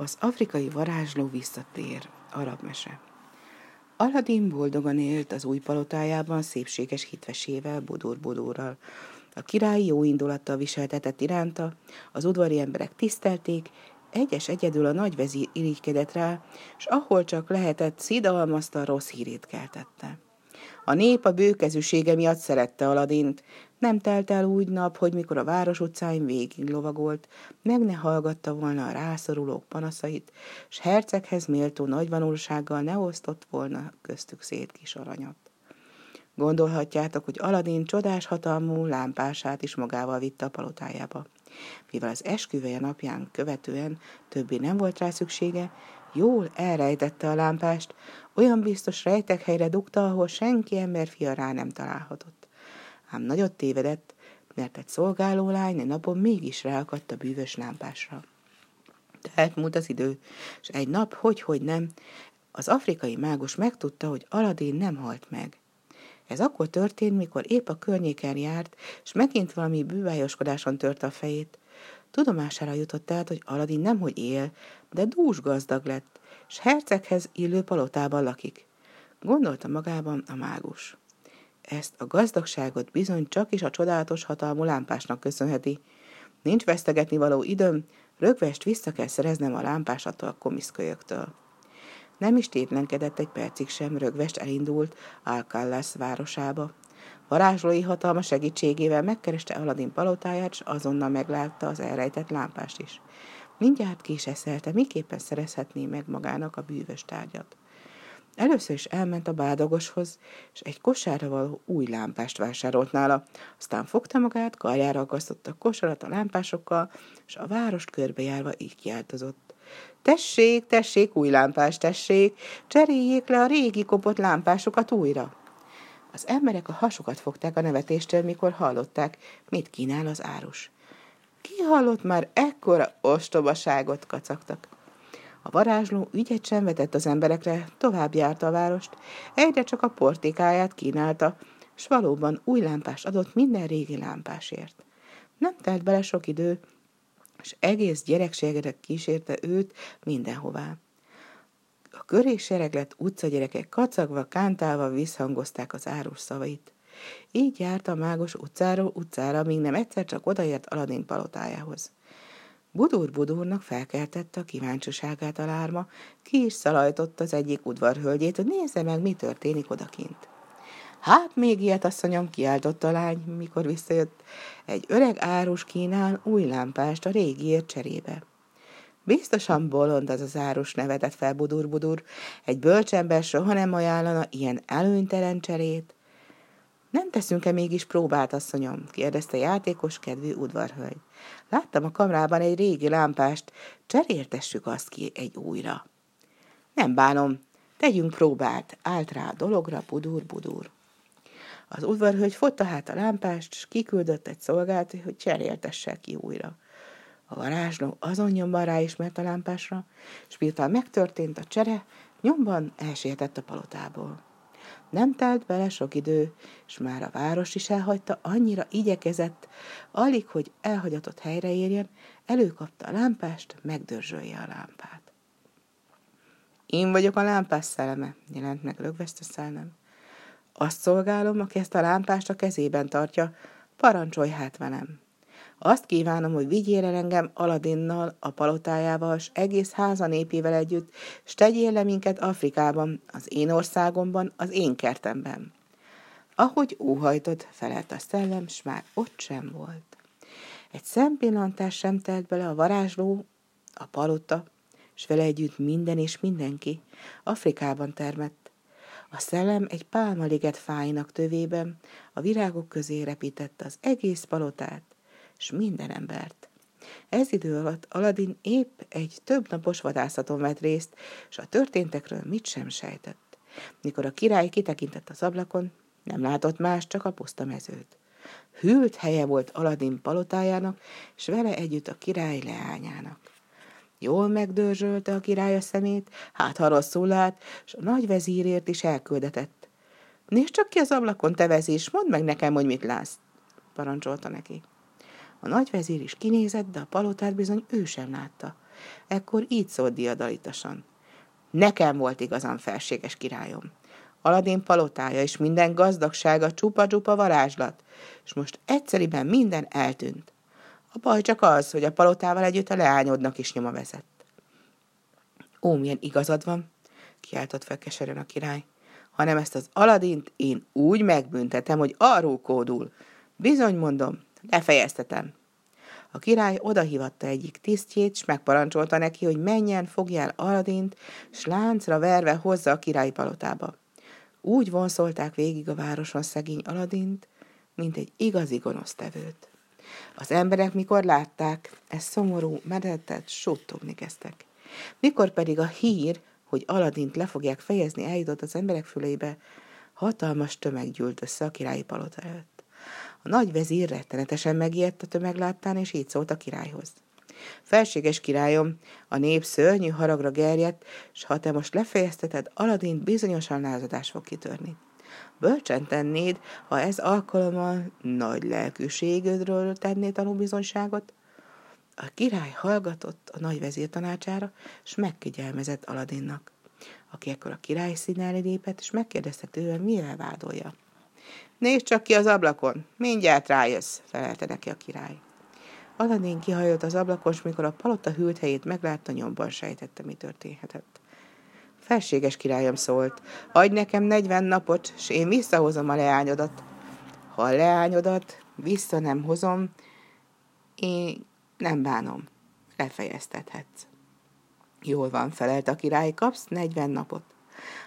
Az afrikai varázsló visszatér, arab mese. Aladin boldogan élt az új palotájában szépséges hitvesével, budur-budurral. A király jó indulattal viseltetett iránta, az udvari emberek tisztelték, egyes egyedül a nagyvezír irigykedett rá, és ahol csak lehetett, szidalmazta, rossz hírét keltette. A nép a bőkezűsége miatt szerette Aladint, nem telt el úgy nap, hogy mikor a város utcáin végig lovagolt, meg ne hallgatta volna a rászorulók panaszait, s herceghez méltó nagyvanulsággal ne osztott volna köztük szét kis aranyat. Gondolhatjátok, hogy Aladin csodás hatalmú lámpását is magával vitte a palotájába. Mivel az esküveje napján követően többé nem volt rá szüksége, jól elrejtette a lámpást, olyan biztos rejtek helyre dugta, ahol senki emberfia rá nem találhatott ám nagyot tévedett, mert egy szolgáló lány egy napon mégis ráakadt a bűvös lámpásra. Tehát múlt az idő, és egy nap, hogy-hogy nem, az afrikai mágus megtudta, hogy Aladin nem halt meg. Ez akkor történt, mikor épp a környéken járt, és megint valami bűvájoskodáson tört a fejét. Tudomására jutott tehát, hogy Aladin nemhogy él, de dús gazdag lett, s herceghez illő palotában lakik. Gondolta magában a mágus. Ezt a gazdagságot bizony csak is a csodálatos hatalmú lámpásnak köszönheti. Nincs vesztegetni való időm, rögvest vissza kell szereznem a lámpásattól a komiszkölyöktől. Nem is tétlenkedett egy percig sem, rögvest elindult Alcalás városába. Varázslói hatalma segítségével megkereste Aladin palotáját, és azonnal meglátta az elrejtett lámpást is. Mindjárt késeszelte, miképpen szerezhetné meg magának a bűvös tárgyat. Először is elment a bádogoshoz, és egy kosárra való új lámpást vásárolt nála. Aztán fogta magát, karjára akasztotta a kosarat a lámpásokkal, és a várost körbejárva így kiáltozott. Tessék, tessék, új lámpás, tessék, cseréljék le a régi kopott lámpásokat újra. Az emberek a hasukat fogták a nevetéstől, mikor hallották, mit kínál az árus. Ki hallott már ekkora ostobaságot, kacagtak. A varázsló ügyet sem vetett az emberekre, tovább járta a várost, egyre csak a portikáját kínálta, s valóban új lámpást adott minden régi lámpásért. Nem telt bele sok idő, és egész gyerekségedek kísérte őt mindenhová. A köré sereglet utcagyerekek kacagva, kántálva visszhangozták az árus szavait. Így járt a mágos utcáról utcára, míg nem egyszer csak odaért Aladin palotájához. Budur Budurnak felkeltette a kíváncsiságát a lárma, ki is szalajtott az egyik udvarhölgyét, hogy nézze meg, mi történik odakint. Hát még ilyet, asszonyom, kiáltott a lány, mikor visszajött. Egy öreg árus kínál új lámpást a régiért cserébe. Biztosan bolond az az árus nevetett fel Budur-Budur. Egy bölcsember soha nem ajánlana ilyen előnytelen cserét. Nem teszünk-e mégis próbát, asszonyom? kérdezte játékos kedvű udvarhölgy. Láttam a kamrában egy régi lámpást, cseréltessük azt ki egy újra. Nem bánom, tegyünk próbát, állt rá a dologra budur-budur. Az udvarhölgy fotta hát a lámpást, és kiküldött egy szolgált, hogy cseréltesse ki újra. A varázsló azon nyomban ráismert a lámpásra, és miután megtörtént a csere, nyomban elsietett a palotából. Nem telt bele sok idő, és már a város is elhagyta, annyira igyekezett, alig, hogy elhagyatott helyre érjen, előkapta a lámpást, megdörzsölje a lámpát. Én vagyok a lámpás szelleme, jelent meg lögveszt a szellem. Azt szolgálom, aki ezt a lámpást a kezében tartja, parancsolj hát velem. Azt kívánom, hogy vigyél el engem Aladinnal, a palotájával, s egész háza népével együtt, s tegyél le minket Afrikában, az én országomban, az én kertemben. Ahogy óhajtott, felelt a szellem, s már ott sem volt. Egy szempillantás sem telt bele a varázsló, a palota, s vele együtt minden és mindenki Afrikában termett. A szellem egy pálmaliget fájnak tövében, a virágok közé repítette az egész palotát, és minden embert. Ez idő alatt Aladin épp egy több napos vadászaton vett részt, és a történtekről mit sem sejtett. Mikor a király kitekintett az ablakon, nem látott más, csak a puszta mezőt. Hűlt helye volt Aladin palotájának, és vele együtt a király leányának. Jól megdörzsölte a király a szemét, hát ha rosszul lát, és a nagy vezírért is elküldetett. Nézd csak ki az ablakon, te vezés, mondd meg nekem, hogy mit látsz, parancsolta neki. A nagyvezér is kinézett, de a palotát bizony ő sem látta. ekkor így szólt diadalitasan. Nekem volt igazam, felséges királyom. Aladén palotája és minden gazdagsága csupa-csupa varázslat, és most egyszeriben minden eltűnt. A baj csak az, hogy a palotával együtt a leányodnak is nyoma vezet. Ó, milyen igazad van, kiáltott fel keserűen a király, hanem ezt az Aladint én úgy megbüntetem, hogy arról kódul. Bizony mondom, lefejeztetem. A király odahívatta egyik tisztjét, és megparancsolta neki, hogy menjen, fogjál Aladint, s láncra verve hozza a király palotába. Úgy vonszolták végig a városon szegény Aladint, mint egy igazi gonosztevőt. Az emberek, mikor látták, ez szomorú, medetet, suttogni kezdtek. Mikor pedig a hír, hogy Aladint le fogják fejezni, eljutott az emberek füleibe, hatalmas tömeg gyűlt össze a királyi palota előtt. A nagy vezír rettenetesen megijedt a tömeg láttán, és így szólt a királyhoz. Felséges királyom, a nép szörnyű haragra gerjedt, s ha te most lefejezteted, Aladin bizonyosan lázadás fog kitörni. Bölcsen tennéd, ha ez alkalommal nagy lelkűségedről tenné tanúbizonyságot? A király hallgatott a nagy vezér tanácsára, és megkegyelmezett Aladinnak, aki ekkor a király színelé lépett, és megkérdezte tőle, mivel vádolja. Nézd csak ki az ablakon, mindjárt rájössz, felelte neki a király. Aladin kihajolt az ablakon, és mikor a palota hűlt helyét meglátta, nyomban sejtette, mi történhetett. Felséges királyom szólt, adj nekem negyven napot, s én visszahozom a leányodat. Ha a leányodat vissza nem hozom, én nem bánom, lefejeztethetsz. Jól van, felelt a király, kapsz negyven napot.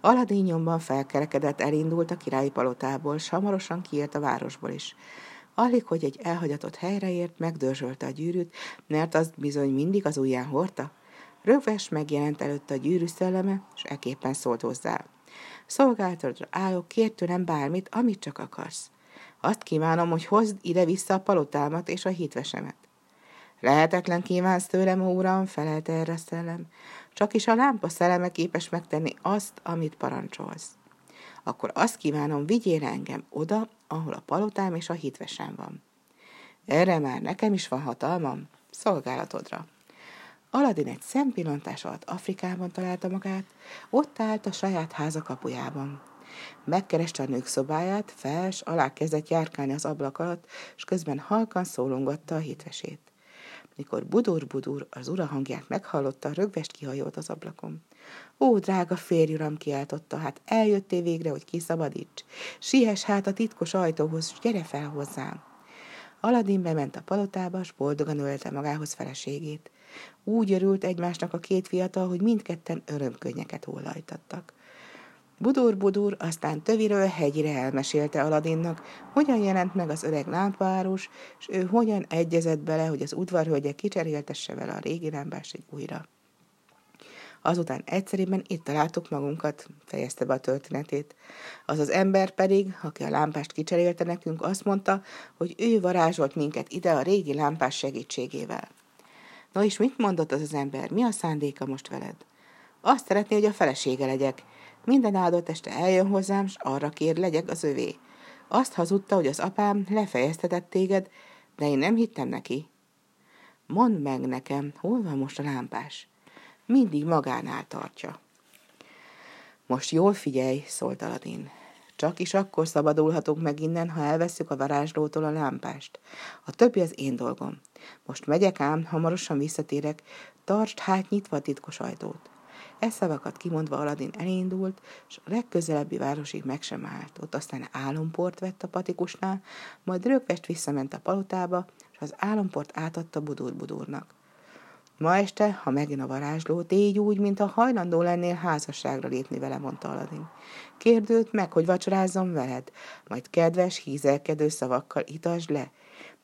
Aladin nyomban felkerekedett, elindult a királyi palotából, s hamarosan kiért a városból is. Alig, hogy egy elhagyatott helyre ért, megdörzsölte a gyűrűt, mert azt bizony mindig az ujján hordta. Röves megjelent előtte a gyűrű szelleme, és eképpen szólt hozzá. Szolgáltatodra állok, kér tőlem bármit, amit csak akarsz. Azt kívánom, hogy hozd ide-vissza a palotámat és a hitvesemet. Lehetetlen kívánsz tőlem, ó uram, felelte erre a szellem. Csak is a lámpa szelleme képes megtenni azt, amit parancsolsz. Akkor azt kívánom, vigyél engem oda, ahol a palotám és a hitvesem van. Erre már nekem is van hatalmam, szolgálatodra. Aladin egy szempillantás alatt Afrikában találta magát, ott állt a saját háza kapujában. Megkereste a nők szobáját, fels, alá kezdett járkálni az ablak alatt, és közben halkan szólongatta a hitvesét. Mikor budur-budur az ura hangját meghallotta, rögvest kihajolt az ablakon. Ó, drága férj, uram, kiáltotta, hát eljöttél végre, hogy kiszabadíts. Siess hát a titkos ajtóhoz, s gyere fel hozzám. Aladin bement a palotába, s boldogan ölte magához feleségét. Úgy örült egymásnak a két fiatal, hogy mindketten örömkönnyeket hollajtattak. Budur-budur aztán töviről hegyire elmesélte Aladinnak, hogyan jelent meg az öreg lámpárus, és ő hogyan egyezett bele, hogy az udvarhölgye kicseréltesse vele a régi lámpást egy újra. Azután egyszerűen itt találtuk magunkat, fejezte be a történetét. Az az ember pedig, aki a lámpást kicserélte nekünk, azt mondta, hogy ő varázsolt minket ide a régi lámpás segítségével. No és mit mondott az az ember? Mi a szándéka most veled? Azt szeretné, hogy a felesége legyek, minden áldott este eljön hozzám, s arra kér, legyek az övé. Azt hazudta, hogy az apám lefejeztetett téged, de én nem hittem neki. Mondd meg nekem, hol van most a lámpás? Mindig magánál tartja. Most jól figyelj, szólt Aladin. Csak is akkor szabadulhatunk meg innen, ha elveszük a varázslótól a lámpást. A többi az én dolgom. Most megyek ám, hamarosan visszatérek, tartsd hát nyitva a titkos ajtót. E szavakat kimondva Aladin elindult, és a legközelebbi városig meg sem állt. Ott aztán álomport vett a patikusnál, majd rögvest visszament a palotába, és az álomport átadta Budur-Budurnak. Ma este, ha megint a varázsló, tégy úgy, mint a hajlandó lennél házasságra lépni vele, mondta Aladin. Kérdőt meg, hogy vacsorázzon veled, majd kedves, hízelkedő szavakkal itasd le,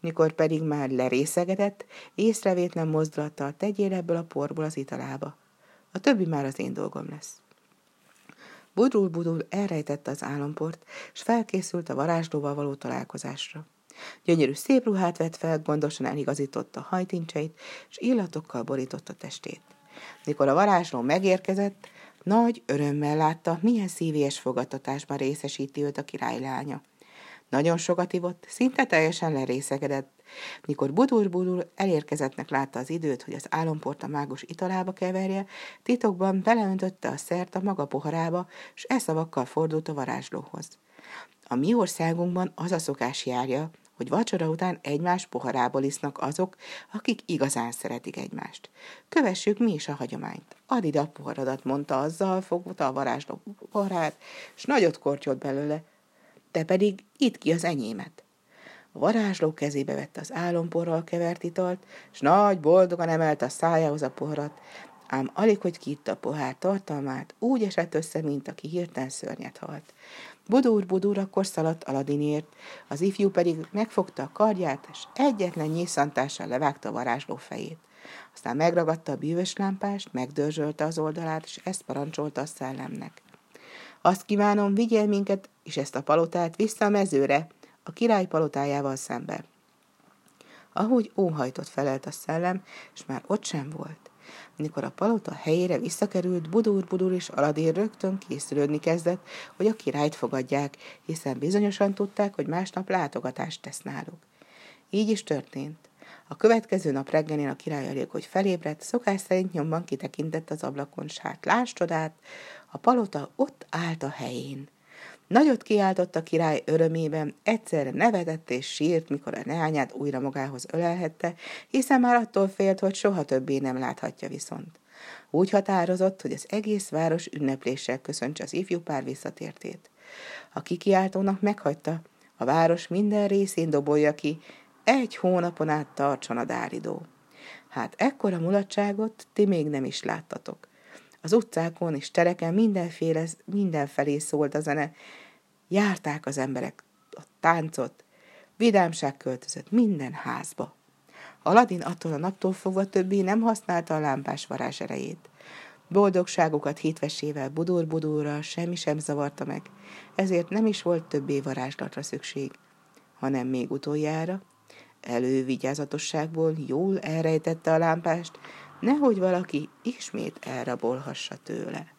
mikor pedig már lerészegedett, észrevétlen mozdulattal tegyél ebből a porból az italába. A többi már az én dolgom lesz. Budul-budul elrejtette az álomport, és felkészült a varázslóval való találkozásra. Gyönyörű szép ruhát vett fel, gondosan eligazította a hajtincseit, és illatokkal borította testét. Mikor a varázsló megérkezett, nagy örömmel látta, milyen szívélyes fogadtatásban részesíti őt a királylánya. Nagyon sokat ivott, szinte teljesen lerészegedett. Mikor budur-budur elérkezettnek látta az időt, hogy az álomport a mágus italába keverje, titokban beleöntötte a szert a maga poharába, és e szavakkal fordult a varázslóhoz. A mi országunkban az a szokás járja, hogy vacsora után egymás poharából isznak azok, akik igazán szeretik egymást. Kövessük mi is a hagyományt. Add ide a poharadat, mondta azzal, fogta a varázsló poharát, és nagyot kortyolt belőle. Te pedig itt ki az enyémet. A varázsló kezébe vette az álomporral kevert italt, s nagy boldogan emelte a szájához a poharat, ám alig, hogy kiitta a pohár tartalmát, úgy esett össze, mint aki hirtelen szörnyet halt. Budúr, budúr akkor szaladt Aladinért, az ifjú pedig megfogta a kardját, és egyetlen nyisszantással levágta a varázsló fejét. Aztán megragadta a bűvös lámpást, megdörzsölte az oldalát, és ezt parancsolta a szellemnek. Azt kívánom, vigyél minket, és ezt a palotát vissza a mezőre, a király palotájával szembe. Ahogy óhajtott felelt a szellem, és már ott sem volt. Mikor a palota helyére visszakerült, Budur-Budur és Aladér rögtön készülődni kezdett, hogy a királyt fogadják, hiszen bizonyosan tudták, hogy másnap látogatást tesz náluk. Így is történt. A következő nap reggelén a király elég, hogy felébredt, szokás szerint nyomban kitekintett az ablakon, s láss csodát, a palota ott állt a helyén. Nagyot kiáltott a király örömében, egyszerre nevetett és sírt, mikor a neányát újra magához ölelhette, hiszen már attól félt, hogy soha többé nem láthatja viszont. Úgy határozott, hogy az egész város ünnepléssel köszöntse az ifjú pár visszatértét. A kikiáltónak meghagyta, a város minden részén dobolja ki, egy hónapon át tartson a dáridó. Hát ekkora mulatságot ti még nem is láttatok. Az utcákon és tereken mindenféle, mindenfelé szólt a zene. Járták az emberek a táncot, vidámság költözött minden házba. Aladin attól a naptól fogva többé nem használta a lámpás varázs erejét. Boldogságukat hitvesével budur-budurral semmi sem zavarta meg, ezért nem is volt többé varázslatra szükség, hanem még utoljára elővigyázatosságból jól elrejtette a lámpást, nehogy valaki ismét elrabolhassa tőle.